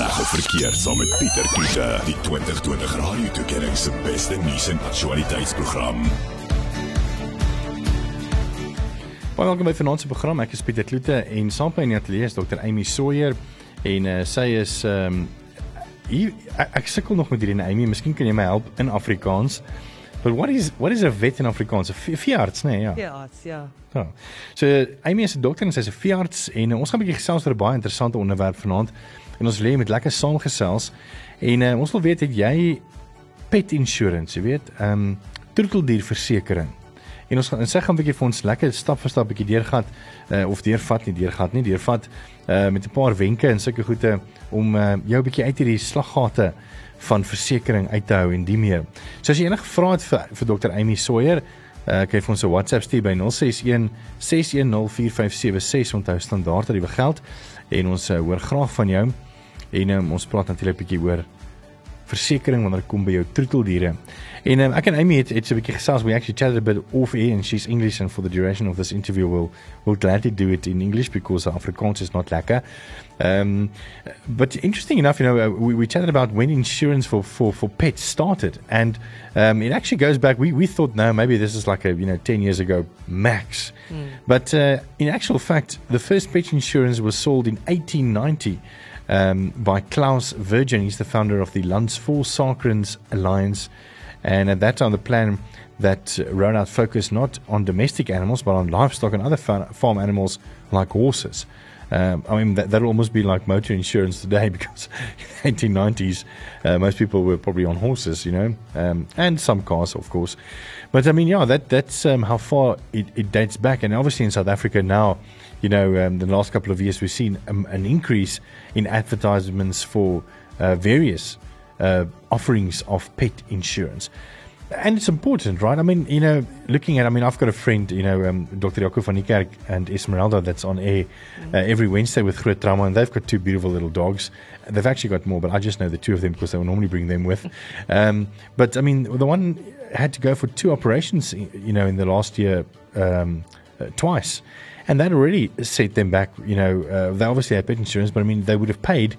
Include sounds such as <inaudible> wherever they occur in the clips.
Reg of verkeerd saam met Pieter Kloete. Die 2020 Radio Tuigering se beste nuus en aktualiteitsprogram. Baie welkom by vanaand se program. Ek is Pieter Kloete en saam met my in die ateljee is Dr. Amy Sawyer en uh, sy is ehm um, hier ek, ek sukkel nog met hierdie Amy. Miskien kan jy my help in Afrikaans. But what is what is a vet in Afrikaans? 'n Veearts, nee, ja. Veearts, ja. Ja. So Amy is 'n dokter en sy's 'n veearts en uh, ons gaan 'n bietjie gesels oor 'n baie interessante onderwerp vanaand. En ons lê met lekker saamgesels en uh, ons wil weet het jy pet insurance, jy weet, ehm um, troeteldierversekering. En ons gaan sy gaan 'n bietjie vir ons lekker stap vir stap bietjie deurgaan uh, of deurvat nie deurgaan nie, deurvat uh, met 'n paar wenke en sulke goede om uh, jou bietjie uit hierdie slaggate van versekerings uit te hou en die meer. So as jy enige vrae het vir, vir Dr. Amy Sawyer, uh, kyk vir ons 'n WhatsApp stuur by 061 6104576 onthou standaard dat dit geld en ons uh, hoor graag van jou en um, ons praat natuurlik 'n bietjie oor versekerings wanneer dit kom by jou troeteldiere. En um, ek en Amy het het so 'n bietjie gesels. We actually chatted a bit off air and she's English and for the duration of this interview we'll we'll gladly do it in English because Afrikaans is not lekker. Um, but interesting enough, you know, uh, we, we chatted about when insurance for, for, for pets started, and um, it actually goes back. We, we thought, no, maybe this is like a you know ten years ago max, mm. but uh, in actual fact, the first pet insurance was sold in 1890 um, by Claes Virgin. He's the founder of the Länsförsäkringar Alliance. And at that time, the plan that rolled out focused not on domestic animals, but on livestock and other farm animals like horses. Um, I mean, that, that'll almost be like motor insurance today <laughs> because in the 1890s, uh, most people were probably on horses, you know, um, and some cars, of course. But I mean, yeah, that that's um, how far it, it, dates back. And obviously in South Africa now, you know, um, the last couple of years, we've seen um, an increase in advertisements for uh, various uh, offerings of pet insurance. And it's important, right? I mean, you know, looking at, I mean, I've got a friend, you know, um, Dr. Jaco van Niekerk and Esmeralda that's on air uh, every Wednesday with Groot Trauma, and they've got two beautiful little dogs. They've actually got more, but I just know the two of them because they will normally bring them with. <laughs> Um, but I mean, the one had to go for two operations, you know, in the last year um, uh, twice. And that already set them back, you know, uh, they obviously had pet insurance, but I mean, they would have paid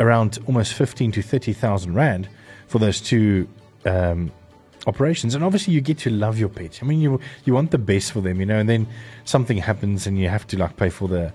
around almost 15 to 30,000 Rand for those two um, operations. And obviously, you get to love your pets. I mean, you you want the best for them, you know. And then something happens, and you have to like pay for the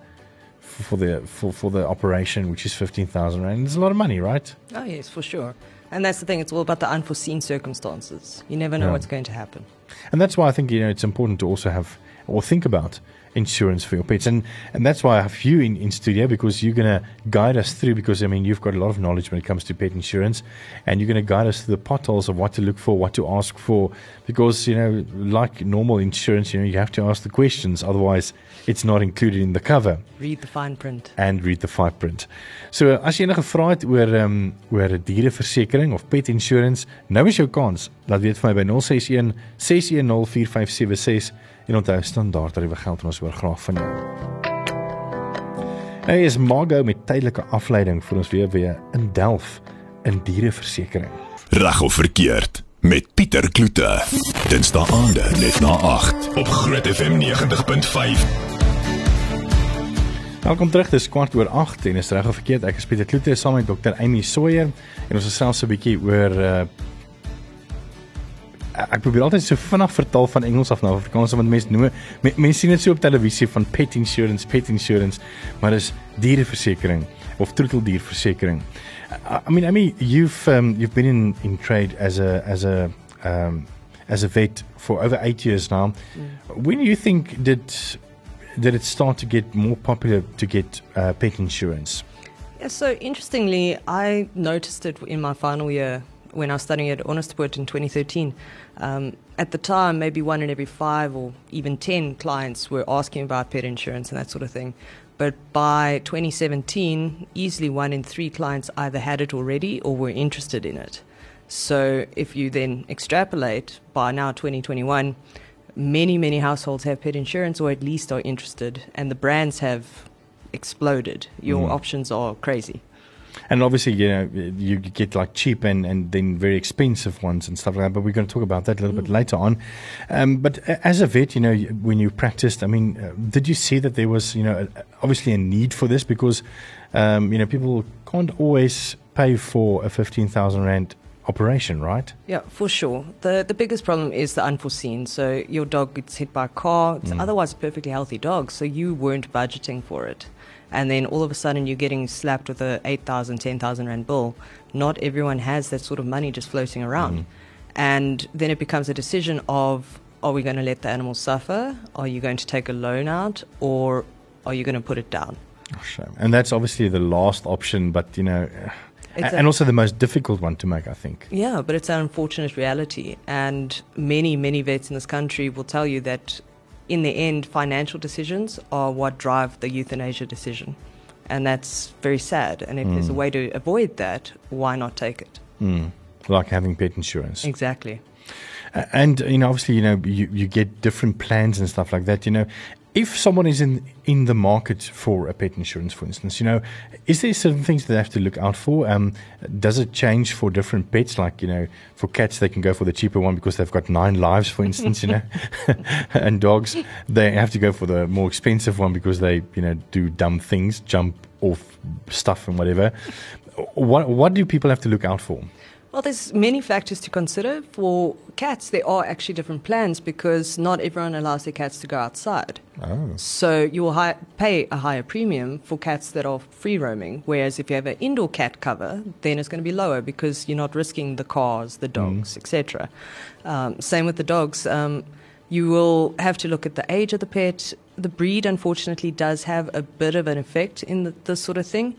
for the for, for the operation, which is fifteen thousand rand. It's a lot of money, right? Oh yes, for sure. And that's the thing; it's all about the unforeseen circumstances. You never know yeah. what's going to happen. And that's why I think you know it's important to also have or think about insurance for your pets. And and that's why I have you in, in studio because you're going to guide us through because I mean you've got a lot of knowledge when it comes to pet insurance and you're going to guide us through the potholes of what to look for, what to ask for because you know like normal insurance, you know you have to ask the questions otherwise it's not included in the cover. Read the fine print. And read the fine print. So as jy enige vrae het oor ehm um, oor diereversekering of pet insurance, nou is jou kans. Laat weet vir my by 061 610 4576 En onthou standaard tariewe geld en ons hoor graag van jou. Hy is Margo met tydelike afleiding vir ons weer weer in Delf in diereversekering. Reg of verkeerd met Pieter Kloete. Dinsdae aande net na 8 op Groot FM 90.5. Welkom terug, dis kwart oor 8 en is reg of verkeerd. Ek is Pieter Kloete saam met Dr. Amy Sawyer en ons gesels 'n bietjie oor uh, ek probeer altyd so vinnig vertaal van Engels af na Afrikaans want mense noem mense sien dit so op televisie van pet insurance, pet insurance, maar dis diereversekering of troeteldierversekering. I mean I mean you've um, you've been in in trade as a as a um, as a vet for over 8 years now. Mm. When do you think did did it start to get more popular to get uh, pet insurance? Yeah, so interestingly, I noticed it in my final year when I was studying at Onderstepoort in 2013. Um, at the time, maybe one in every five or even 10 clients were asking about pet insurance and that sort of thing. But by 2017, easily one in three clients either had it already or were interested in it. So if you then extrapolate by now 2021, many, many households have pet insurance or at least are interested, and the brands have exploded. Your mm. options are crazy and obviously you know you get like cheap and, and then very expensive ones and stuff like that but we're going to talk about that a little mm. bit later on um, but as a vet you know when you practiced i mean uh, did you see that there was you know obviously a need for this because um, you know people can't always pay for a 15,000 rand operation, right? Yeah, for sure. The the biggest problem is the unforeseen. So your dog gets hit by a car. It's otherwise a perfectly healthy dog, so you weren't budgeting for it. And then all of a sudden you're getting slapped with a 8,000, 10,000 rand bill. Not everyone has that sort of money just floating around. Mm-hmm. And then it becomes a decision of are we going to let the animal suffer? Are you going to take a loan out or are you going to put it down? Oh, shame. And that's obviously the last option, but you know, and also the most difficult one to make, I think. Yeah, but it's an unfortunate reality. And many, many vets in this country will tell you that in the end, financial decisions are what drive the euthanasia decision. And that's very sad. And if there's a way to avoid that, why not take it? Mm. Like having pet insurance. Exactly. And you know, obviously, you know, you, you get different plans and stuff like that. You know, if someone is in in the market for a pet insurance, for instance, you know, is there certain things that they have to look out for? Um, does it change for different pets? Like you know, for cats they can go for the cheaper one because they've got nine lives, for instance, you know, <laughs> and dogs they have to go for the more expensive one because they you know do dumb things, jump off stuff and whatever. What what do people have to look out for? Well, there's many factors to consider. For cats, there are actually different plans because not everyone allows their cats to go outside. Oh. So you will hi- pay a higher premium for cats that are free roaming, whereas if you have an indoor cat cover, then it's going to be lower because you're not risking the cars, the dogs, etc. Um, same with the dogs. Um, you will have to look at the age of the pet. The breed, unfortunately, does have a bit of an effect in the, this sort of thing,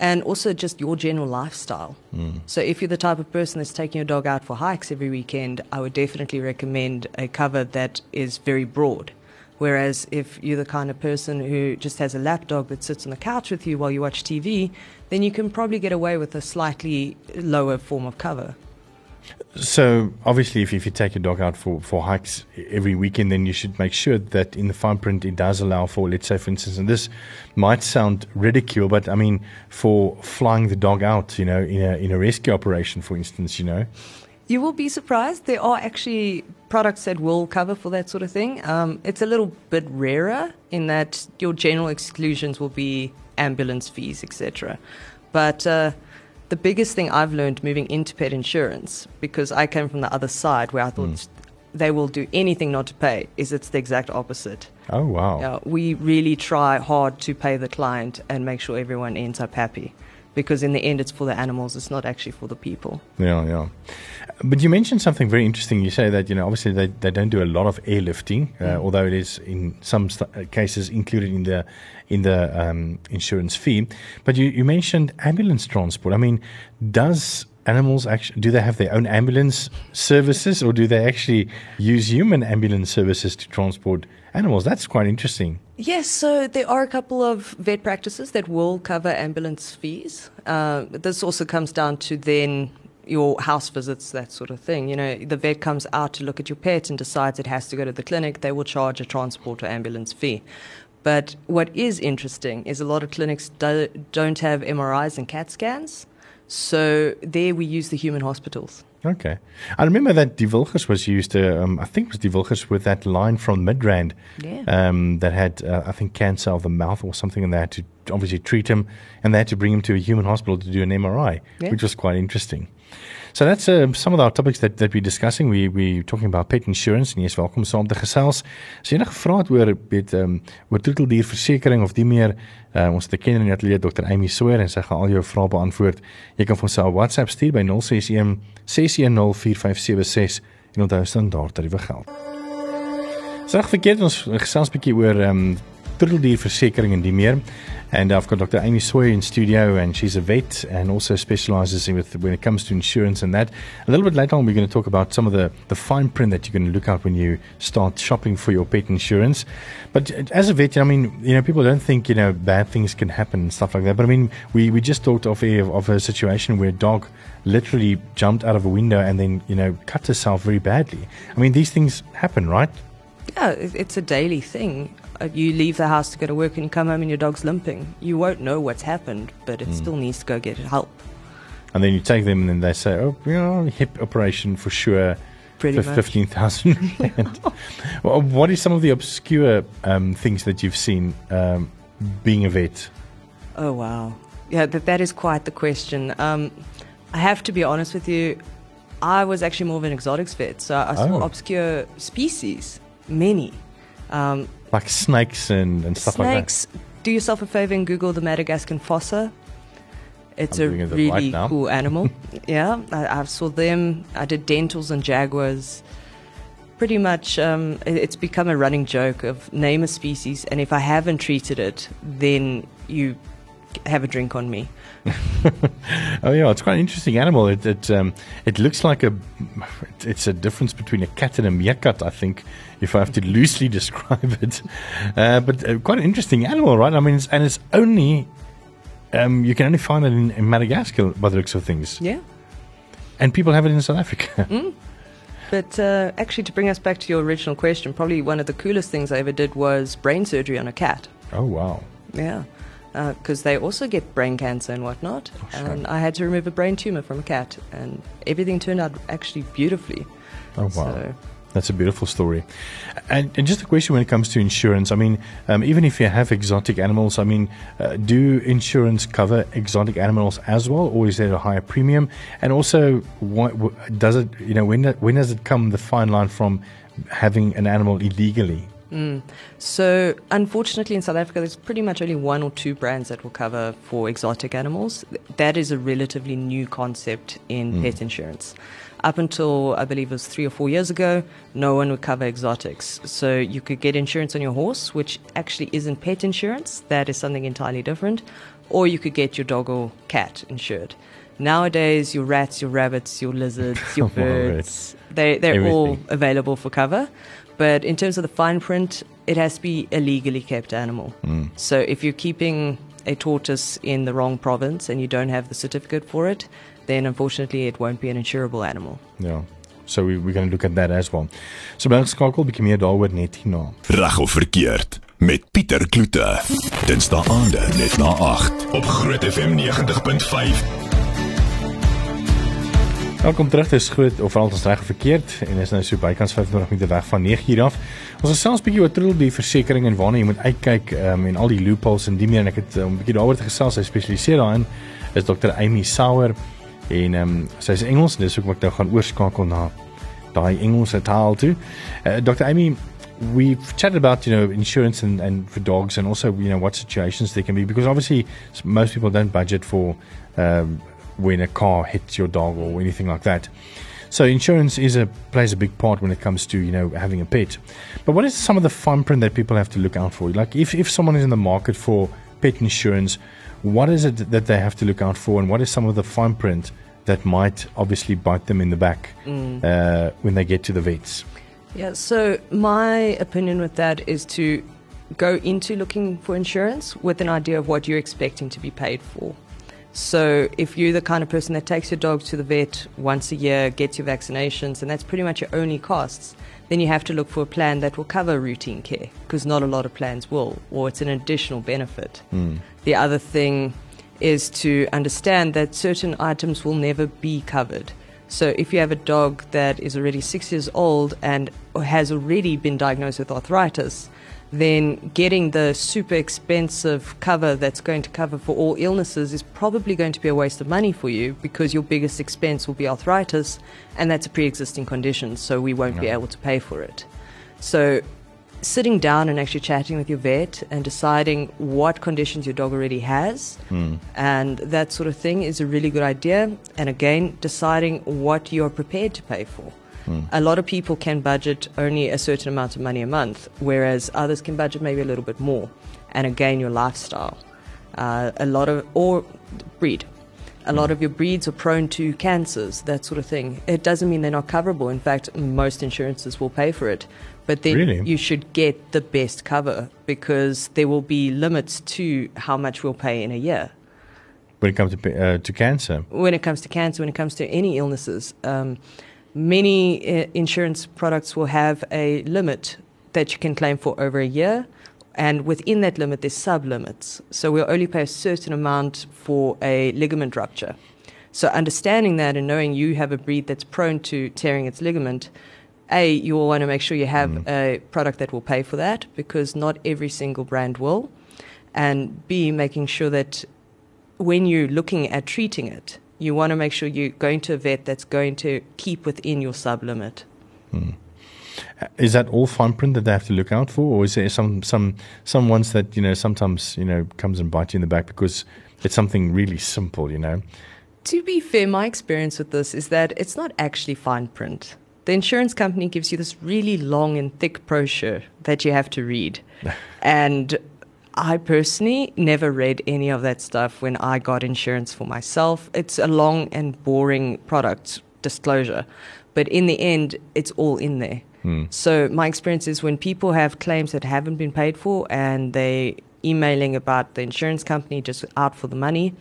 and also just your general lifestyle. Mm. So, if you're the type of person that's taking your dog out for hikes every weekend, I would definitely recommend a cover that is very broad. Whereas if you're the kind of person who just has a lap dog that sits on the couch with you while you watch TV, then you can probably get away with a slightly lower form of cover. So obviously, if, if you take your dog out for, for hikes every weekend, then you should make sure that in the fine print it does allow for, let's say, for instance, and this might sound ridicule, but I mean, for flying the dog out, you know, in a in a rescue operation, for instance, you know, You will be surprised. There are actually products that will cover for that sort of thing. Um, it's a little bit rarer in that your general exclusions will be ambulance fees, etc. But uh, the biggest thing I've learned moving into pet insurance, because I came from the other side where I thought hmm. they will do anything not to pay, is it's the exact opposite. oh wow, Yeah, we really try hard to pay the client and make sure everyone ends up happy. Because in the end, it's for the animals, it's not actually for the people. Yeah, yeah. But you mentioned something very interesting. You say that you know obviously they, they don't do a lot of airlifting, uh, although it is in some st- uh, cases included in the in the um, insurance fee. But you, you mentioned ambulance transport. I mean, does animals actually do they have their own ambulance services, or do they actually use human ambulance services to transport animals? That's quite interesting. Yes, so there are a couple of vet practices that will cover ambulance fees. Uh, this also comes down to then your house visits, that sort of thing. You know, the vet comes out to look at your pet and decides it has to go to the clinic, they will charge a transport or ambulance fee. But what is interesting is a lot of clinics do, don't have MRIs and CAT scans. So there we use the human hospitals. Okay. I remember that Die Wilgers was used, uh, um, I think it was Die Wilgers with that line from Midrand Yeah. um, that had, uh, I think, cancer of the mouth or something, and they had to obviously treat him, and they had to bring him to a human hospital to do an MRI, Yeah. which was quite interesting. So that's uh, some of our topics that, that we're discussing. We, we're talking about pet insurance, en jy is welkom saam te gesels. As jy enige vrae het oor, weet, um, oor troeteldierversekering of die meer, uh, ons het 'n kenner in die ateljee, Dr. Amy Sawyer, en sy gaan al jou vrae beantwoord. Jy kan vir ons 'n WhatsApp stuur by 061 610 4576 en onthou standaard tariewe geld. Sag verkeerd ons gesels bietjie oor ehm um, troeteldierversekering en die meer. And I've got Dr. Amy Sawyer in studio, and she's a vet and also specializes in with when it comes to insurance and that. A little bit later on, we're going to talk about some of the, the fine print that you're going to look out when you start shopping for your pet insurance. But as a vet, I mean, you know, people don't think you know bad things can happen and stuff like that. But I mean, we we just talked off air of, of a situation where a dog literally jumped out of a window and then you know cut herself very badly. I mean, these things happen, right? Yeah, it's a daily thing. Uh, You leave the house to go to work and you come home and your dog's limping. You won't know what's happened, but it still needs to go get help. And then you take them and then they say, oh, you know, hip operation for sure. Pretty much. 15,000 <laughs> rand. Well, what is some of the obscure um, things that you've seen um, being a vet? Oh wow. yeah, that, that is quite the question. Um, I have to be honest with you. I was actually more of an exotics vet, so I saw Oh. obscure species, many. Um, Like snakes and, and stuff like that. snakes. Do yourself a favor and Google the Madagascar fossa. It's I'm a really right cool animal. <laughs> yeah, I, I saw them. I did dentals and jaguars. Pretty much, um, it- it's become a running joke of name a species, and if I haven't treated it, then you have a drink on me. <laughs> Oh yeah, it's quite an interesting animal. It it um it looks like a it's a difference between a cat and a meerkat, I think, if I have to loosely <laughs> describe it. Uh, but uh, quite an interesting animal, right? I mean, it's, and it's only um you can only find it in, in Madagascar by the looks of things, Yeah. and people have it in South Africa. <laughs> But uh, actually, to bring us back to your original question, probably one of the coolest things I ever did was brain surgery on a cat. oh wow. Yeah, because they also get brain cancer and whatnot. sure. And I had to remove a brain tumor from a cat, and everything turned out actually beautifully. Oh wow. So, That's a beautiful story. And, and just a question when it comes to insurance. I mean, um, even if you have exotic animals, I mean, uh, do insurance cover exotic animals as well, or is there a higher premium? And also, what, does it, you know, when, when does it come the fine line from having an animal illegally? Mm. so unfortunately, in South Africa, there's pretty much only one or two brands that will cover for exotic animals. That is a relatively new concept in mm. pet insurance. Up until I believe it was three or four years ago, no one would cover exotics. So you could get insurance on your horse, which actually isn't pet insurance. That is something entirely different. Or you could get your dog or cat insured. Nowadays, your rats, your rabbits, your lizards, <laughs> your birds, they, they're all available for cover. But in terms of the fine print, it has to be a legally kept animal. So if you're keeping a tortoise in the wrong province and you don't have the certificate for it, then unfortunately it won't be an insurable animal. Yeah. So we, we're going to look at that as well. So bly geskakel bietjie meer daaroor net hierna. Reg of verkeerd met Pieter Kloete. Dinsdae aande net na 8 op Groot FM 90.5. Welkom terug. Dis groot of veral ons reg verkeerd en is nou so bykans 25 minute weg van 9 uur af. Ons is selfs bietjie oor troel die versekerings en waarna jy moet uitkyk um, en al die loopholes en die meer en ek het 'n um, bietjie daaroor gesels. Sy spesialiseer daarin is Dr. Amy Sauer en ehm um, sy is Engels en dis hoekom ek nou gaan oorskakel na daai Engelse taal toe. Uh, Dr. Amy We've chatted about you know insurance and, and for dogs and also you know what situations there can be because obviously most people don't budget for um, when a car hits your dog or anything like that. So insurance is a plays a big part when it comes to you know having a pet. But what is some of the fine print that people have to look out for? Like if if someone is in the market for pet insurance, what is it that they have to look out for, and what is some of the fine print that might obviously bite them in the back uh, when they get to the vets? Yeah, so my opinion with that is to go into looking for insurance with an idea of what you're expecting to be paid for. So if you're the kind of person that takes your dog to the vet once a year, gets your vaccinations, and that's pretty much your only costs, then you have to look for a plan that will cover routine care because not a lot of plans will, or it's an additional benefit. Hmm. The other thing is to understand that certain items will never be covered. So if you have a dog that is already six years old and has already been diagnosed with arthritis, then getting the super expensive cover that's going to cover for all illnesses is probably going to be a waste of money for you because your biggest expense will be arthritis and that's a pre-existing condition so we won't be able to pay for it. So sitting down and actually chatting with your vet and deciding what conditions your dog already has hmm. and that sort of thing is a really good idea. And again, deciding what you're prepared to pay for. A lot of people can budget only a certain amount of money a month, whereas others can budget maybe a little bit more. And again, your lifestyle. Uh, a lot of, or breed. A lot of your breeds are prone to cancers, that sort of thing. It doesn't mean they're not coverable. In fact, most insurances will pay for it. But then Really? you should get the best cover because there will be limits to how much we'll pay in a year. when it comes to uh, to cancer. When it comes to cancer, when it comes to any illnesses, um, many uh, insurance products will have a limit that you can claim for over a year. And within that limit, there's sub limits. So we'll only pay a certain amount for a ligament rupture. So understanding that and knowing you have a breed that's prone to tearing its ligament, A, you will want to make sure you have a product that will pay for that because not every single brand will. And B, making sure that when you're looking at treating it, you want to make sure you're going to a vet that's going to keep within your sublimit. Hmm. Uh, is that all fine print that they have to look out for, or is there some some some ones that you know sometimes you know comes and bites you in the back because it's something really simple, you know? To be fair, my experience with this is that it's not actually fine print. The insurance company gives you this really long and thick brochure that you have to read. <laughs> and I personally never read any of that stuff when I got insurance for myself. It's a long and boring product disclosure, but in the end, it's all in there. Hmm. So my experience is when people have claims that haven't been paid for and they emailing about the insurance company just out for the money,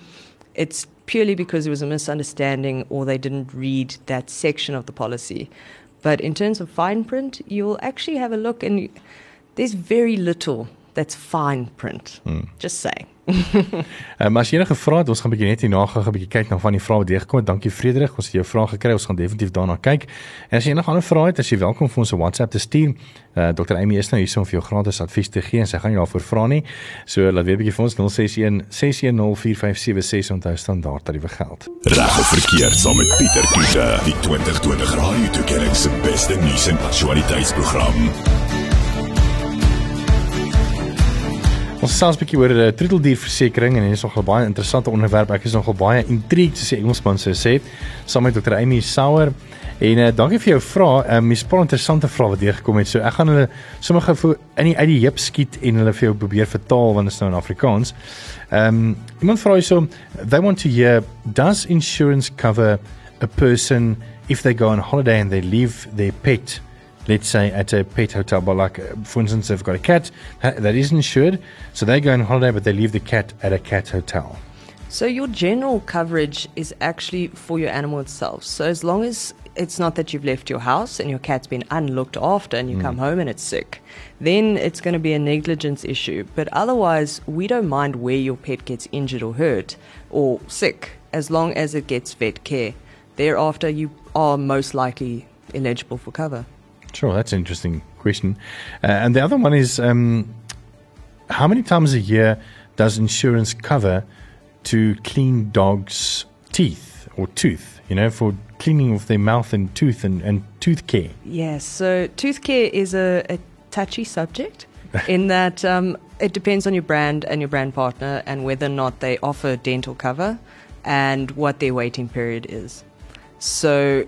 it's purely because it was a misunderstanding or they didn't read that section of the policy. But in terms of fine print, you'll actually have a look and there's very little that's fine print. Just saying. Ehm <laughs> um, as jy enige vrae het, ons gaan bietjie net hierna gaan 'n bietjie kyk na van die vrae wat deurgekom het. Dankie Frederik, ons het jou vrae gekry. Ons gaan definitief daarna kyk. En as jy enige ander vrae het, as jy welkom vir ons 'n WhatsApp te stuur. Uh Dr. Amy is nou hier om vir jou gratis advies te gee en sy gaan jou daarvoor vra nie. So laat weet bietjie vir ons 061 6104576 onthou standaard tariewe geld. Reg of verkeerd saam met Pieter Kloete, die 2020 Radio Tuigering se beste nuus en aktualiteitsprogram. Ons sels 'n bietjie oor 'n uh, troeteldierversekering en dit is nogal baie interessante onderwerp. Ek is nogal baie intrigued soos die Engelsman sou sê, saam met Dr. Amy Sauer. En uh, dankie vir jou vrae. Ehm um, dis baie interessante vrae wat deurgekom het. So ek gaan hulle sommer gou in die uit die heup skiet en hulle vir jou probeer vertaal want dit is nou in Afrikaans. Ehm um, iemand vra hierso, they want to hear does insurance cover a person if they go on holiday and they leave their pet let's say at a pet hotel, but like for instance, they've got a cat ha- that is insured, so they go on holiday, but they leave the cat at a cat hotel. So your general coverage is actually for your animal itself. So as long as it's not that you've left your house and your cat's been unlooked after and you hmm. come home and it's sick, then it's going to be a negligence issue. But otherwise, we don't mind where your pet gets injured or hurt or sick as long as it gets vet care. Thereafter, you are most likely eligible for cover. Sure, that's an interesting question. Uh, and the other one is um, how many times a year does insurance cover to clean dogs' teeth or tooth? You know, for cleaning of their mouth and tooth and, and tooth care. Yes, so tooth care is a, a touchy subject <laughs> in that um, it depends on your brand and your brand partner and whether or not they offer dental cover and what their waiting period is. So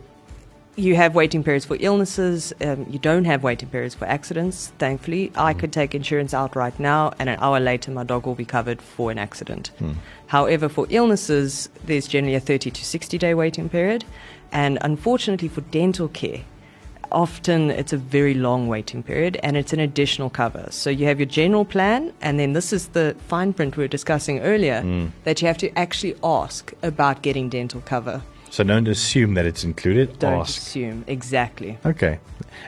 you have waiting periods for illnesses, um, you don't have waiting periods for accidents, thankfully. I mm. could take insurance out right now, and an hour later, my dog will be covered for an accident. Hmm. However, for illnesses, there's generally a 30 to 60 day waiting period, and unfortunately, for dental care, often it's a very long waiting period and it's an additional cover. So you have your general plan, and then this is the fine print we were discussing earlier hmm. that you have to actually ask about getting dental cover. So don't assume that it's included. Don't Ask. assume. Exactly. Okay.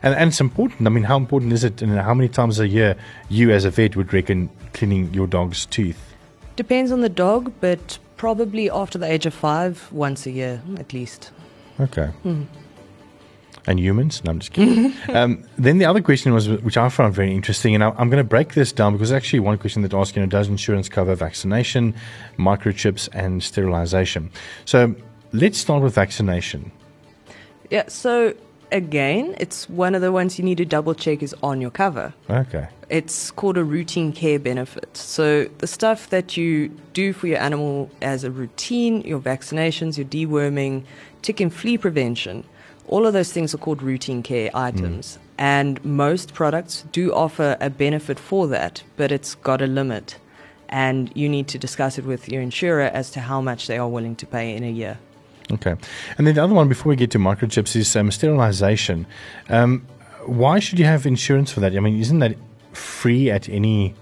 And, and it's important. I mean, how important is it and how many times a year you as a vet would reckon cleaning your dog's teeth? Depends on the dog, but probably after the age of five, once a year at least. Okay. And humans? No, I'm just kidding. <laughs> um, then the other question was, which I found very interesting, and I, I'm going to break this down because actually one question that asked, you know, does insurance cover vaccination, microchips, and sterilization? So let's start with vaccination. Yeah, so again, it's one of the ones you need to double check is on your cover. Okay. It's called a routine care benefit. So the stuff that you do for your animal as a routine, your vaccinations, your deworming, tick and flea prevention, all of those things are called routine care hmm. items. And most products do offer a benefit for that, but it's got a limit. And you need to discuss it with your insurer as to how much they are willing to pay in a year. Okay. And then the other one before we get to microchips is um, sterilization. Um, why should you have insurance for that? I mean, isn't that free at any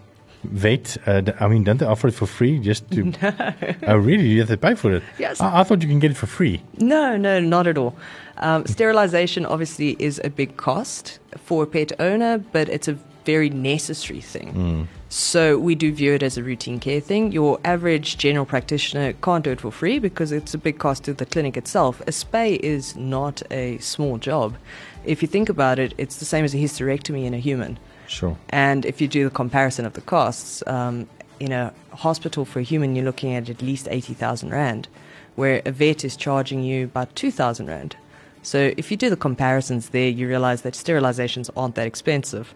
vet? Uh, I mean, don't they offer it for free just to? <laughs> No. Oh, really? You have to pay for it? Yes. I, I thought you can get it for free. No, no, not at all. Um, sterilization obviously is a big cost for a pet owner, but it's a very necessary thing. So we do view it as a routine care thing. Your average general practitioner can't do it for free because it's a big cost to the clinic itself. A spay is not a small job. If you think about it, it's the same as a hysterectomy in a human. Sure. And if you do the comparison of the costs, um, in a hospital for a human, you're looking at at least 80,000 Rand, where a vet is charging you about 2,000 Rand. So if you do the comparisons there, you realize that sterilizations aren't that expensive.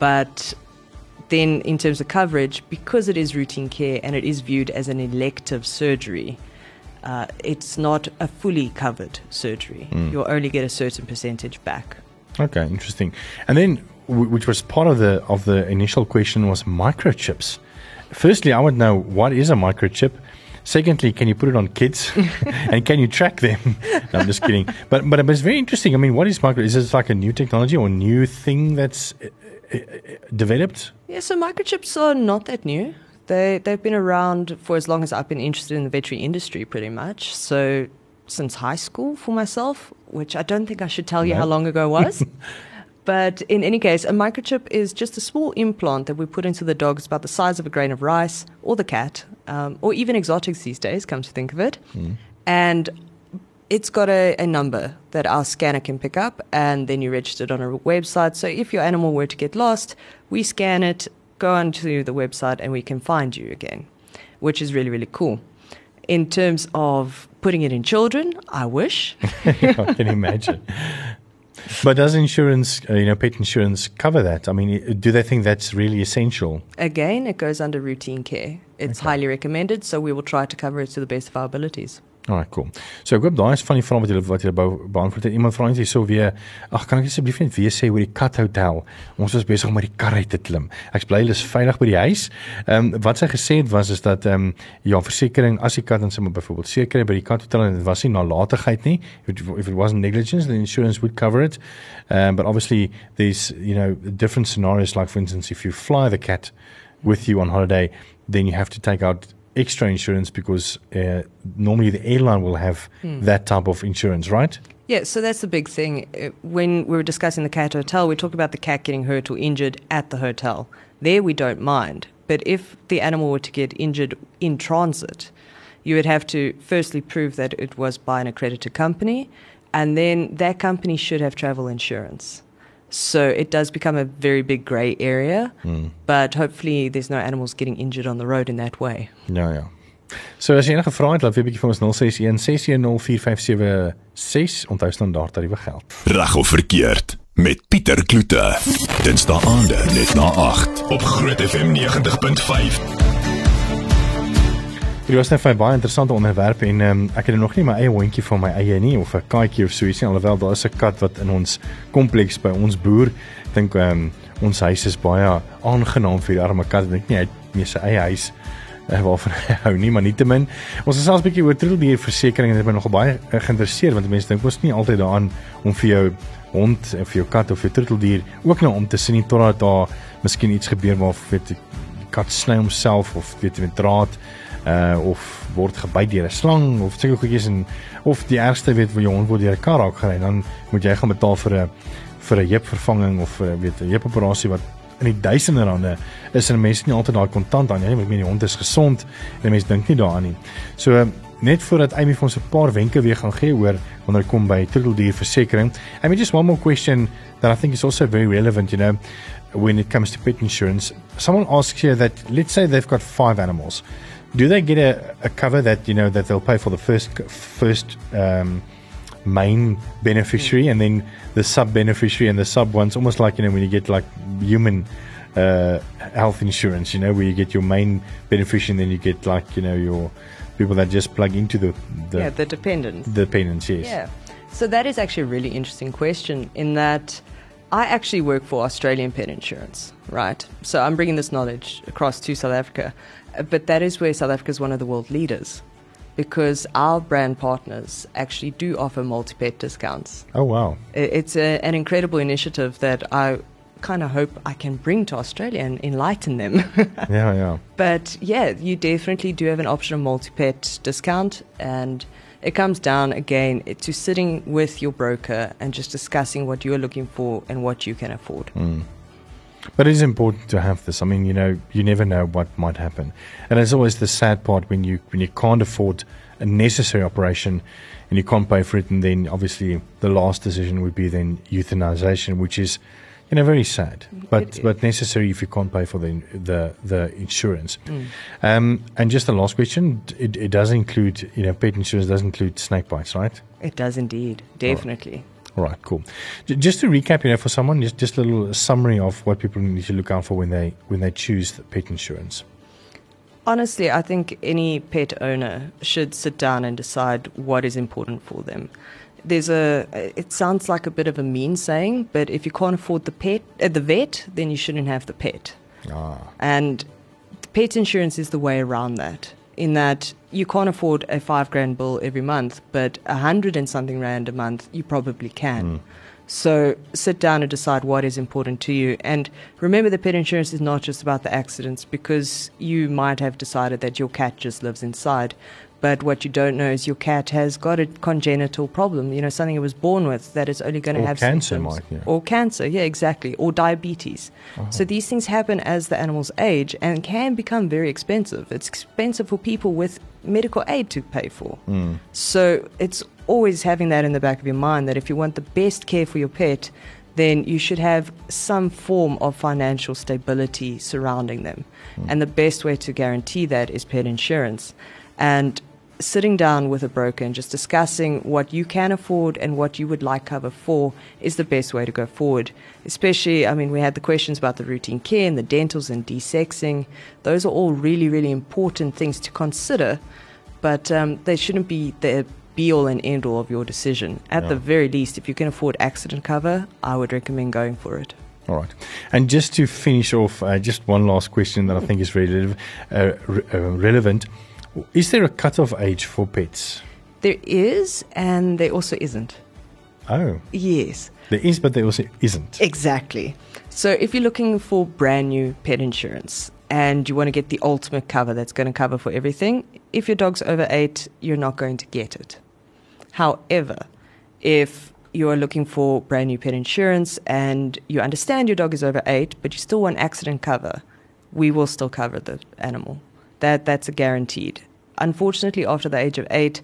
But then, in terms of coverage, because it is routine care and it is viewed as an elective surgery, uh, it's not a fully covered surgery. Mm. You'll only get a certain percentage back. Okay, interesting. And then, which was part of the of the initial question, was microchips. Firstly, I would know what is a microchip. Secondly, can you put it on kids <laughs> <laughs> and can you track them? <laughs> no, I'm just kidding. But but it's very interesting. I mean, what is micro? Is this like a new technology or a new thing that's developed? Yeah, so microchips are not that new. They they've been around for as long as I've been interested in the veterinary industry, pretty much. So since high school for myself, which I don't think I should tell you no. how long ago was. <laughs> But in any case, a microchip is just a small implant that we put into the dog. It's about the size of a grain of rice, or the cat, um, or even exotics these days, come to think of it. Mm. And it's got a, a, number that our scanner can pick up, and then you register it on a website. So if your animal were to get lost, we scan it, go onto the website, and we can find you again, which is really, really cool. In terms of putting it in children, I wish. <laughs> I can imagine. But does insurance, uh, you know, pet insurance cover that? I mean, do they think that's really essential? Again, it goes under routine care. It's okay. highly recommended, so we will try to cover it to the best of our abilities. Alright, cool. So ek hoop daai is van die vrae wat julle wat julle beantwoord het. Iemand vra net hierso weer, ag kan ek asseblief net weer sê oor die kat hotel? Ons was besig om met die kar uit te klim. Ek's bly hulle is veilig by die huis. Ehm um, wat sy gesê het was is dat ehm um, ja, versekerings as die kat dan sommer byvoorbeeld seker by die kat hotel en dit was nie nalatigheid nie. If it, if it wasn't negligence, the insurance would cover it. Um but obviously there's, you know, different scenarios like for instance if you fly the cat with you on holiday, then you have to take out extra insurance because uh, normally the airline will have mm. that type of insurance, right? Yeah, so that's the big thing. Uh, when we were discussing the cat hotel, we talked about the cat getting hurt or injured at the hotel. There we don't mind. But if the animal were to get injured in transit, you would have to firstly prove that it was by an accredited company, and then that company should have travel insurance. So it does become a very big grey area, mm. but hopefully there's no animals getting injured on the road in that way. Ja ja. So as jy enige vrae het, laat weet 'n bietjie vir ons 061 6104576 onthou standaard tariewe geld. Reg of verkeerd met Pieter Kloete. Dinsdae aande net na 8 op Groot FM 90.5. Dit was net 'n baie interessante onderwerp en um, ek het nog nie my eie hondjie van my eie nie of 'n katjie of so ietsie alhoewel daar is 'n kat wat in ons kompleks by ons boer. Ek dink um, ons huis is baie aangenaam vir die arme kat. Ek dink nie hy het nie sy eie huis uh, waarvan hy hou nie, maar nietemin. Ons is selfs 'n bietjie oor troeteldierversekering en dit het my nog baie uh, geïnteresseer want mense dink mos nie altyd daaraan om vir jou hond of vir jou kat of vir troeteldier ook nou om te sien totdat daar miskien iets gebeur waar weet die kat sny homself of weet met draad uh of word gebyt deur 'n slang of sulke goedjies en of die ergste weet waar jou hond word deur 'n kar raak gery dan moet jy gaan betaal vir 'n vir 'n heupvervanging of vir weet 'n heupoperasie wat in die duisende rande is en mense nie altyd daai kontant aan want ek meen die hond is gesond en mense dink nie daaraan nie. So net voordat Amy vir ons 'n paar wenke weer gaan gee oor wanneer kom by troeteldier versekerings. I mean just one more question that I think is also very relevant, you know, when it comes to pet insurance. Someone asks here that let's say they've got 5 animals. Do they get a, a cover that you know that they'll pay for the first first um, main beneficiary and then the sub beneficiary and the sub ones almost like you know when you get like human uh, health insurance you know where you get your main beneficiary and then you get like you know your people that just plug into the, the yeah the dependents. the dependents yes. Yeah. So that is actually a really interesting question in that I actually work for Australian Pet Insurance, right? So I'm bringing this knowledge across to South Africa. Uh, but that is where South Africa is one of the world leaders because our brand partners actually do offer multi pet discounts. Oh, wow. It's a, an incredible initiative that I kind of hope I can bring to Australia and enlighten them. <laughs> yeah, yeah. But yeah, you definitely do have an option of multi pet discount. And it comes down again to sitting with your broker and just discussing what you're looking for and what you can afford. Mm. But it is important to have this. I mean, you know, you never know what might happen, and it's always the sad part when you when you can't afford a necessary operation and you can't pay for it, and then obviously the last decision would be then euthanization, which is You know, very sad, but but necessary if you can't pay for the the the insurance. Mm. Um, and just the last question, it, it does include, you know, pet insurance does include snake bites, right? It does indeed, definitely. All right, cool. J- just to recap, you know, for someone, just just a little summary of what people need to look out for when they when they choose the pet insurance. Honestly, I think any pet owner should sit down and decide what is important for them. There's a. It sounds like a bit of a mean saying, but if you can't afford the pet, uh, the vet, then you shouldn't have the pet. Ah, And pet insurance is the way around that. In that you can't afford a five grand bill every month, but a hundred and something rand a month you probably can. So sit down and decide what is important to you. And remember, the pet insurance is not just about the accidents because you might have decided that your cat just lives inside. But what you don't know is your cat has got a congenital problem, you know, something it was born with that is only going to have cancer might, yeah. Or cancer, yeah, exactly. Or diabetes. Uh-huh. So these things happen as the animals age and can become very expensive. It's expensive for people with medical aid to pay for. Hmm. So it's always having that in the back of your mind that if you want the best care for your pet, then you should have some form of financial stability surrounding them. Hmm. And the best way to guarantee that is pet insurance. And sitting down with a broker and just discussing what you can afford and what you would like cover for is the best way to go forward. Especially, I mean, we had the questions about the routine care and the dentals and desexing. Those are all really, really important things to consider, but um, they shouldn't be the be all and end all of your decision. At the very least, if you can afford accident cover, I would recommend going for it. all right. And just to finish off, uh, just one last question that I think is rele- uh, re- uh, relevant. Is there a cutoff age for pets? There is, and there also isn't. Oh, Yes. there is, but there also isn't. Exactly. So if you're looking for brand new pet insurance and you want to get the ultimate cover that's going to cover for everything, if your dog's over eight, you're not going to get it. However, if you are looking for brand new pet insurance and you understand your dog is over eight, but you still want accident cover, we will still cover the animal. That that's a guaranteed. Unfortunately, after the age of eight,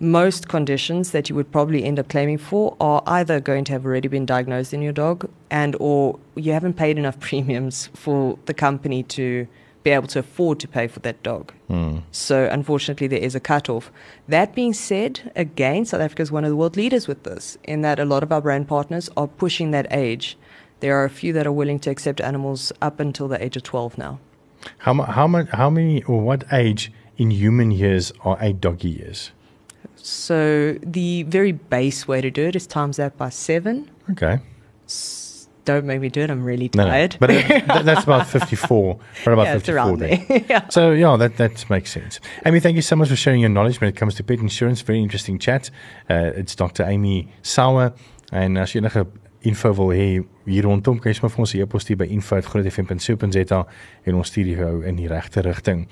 most conditions that you would probably end up claiming for are either going to have already been diagnosed in your dog and or you haven't paid enough <laughs> premiums for the company to be able to afford to pay for that dog. Hmm. So unfortunately there is a cutoff. That being said, again, South Africa is one of the world leaders with this, in that a lot of our brand partners are pushing that age. There are a few that are willing to accept animals up until the age of 12 now. How mu- how much how many or what age in human years are eight doggy years? So the very base way to do it is times that by seven. Okay. Don't make me do it. I'm really No, no. tired. But uh, that, <laughs> that's about 54. Right about yeah, it's 54 around there. there. <laughs> yeah. So yeah, that that makes sense. Amy, thank you so much for sharing your knowledge when it comes to pet insurance. Very interesting chat. Uh, it's Dr. Amy Sauer en as jy enige info wil hê hier rondom, kan jy sommer vir ons 'n e-pos stuur by info@grootfm.co.za en ons stuur jou in die regte rigting.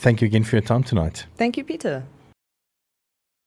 Thank you again for your time tonight. Thank you, Peter.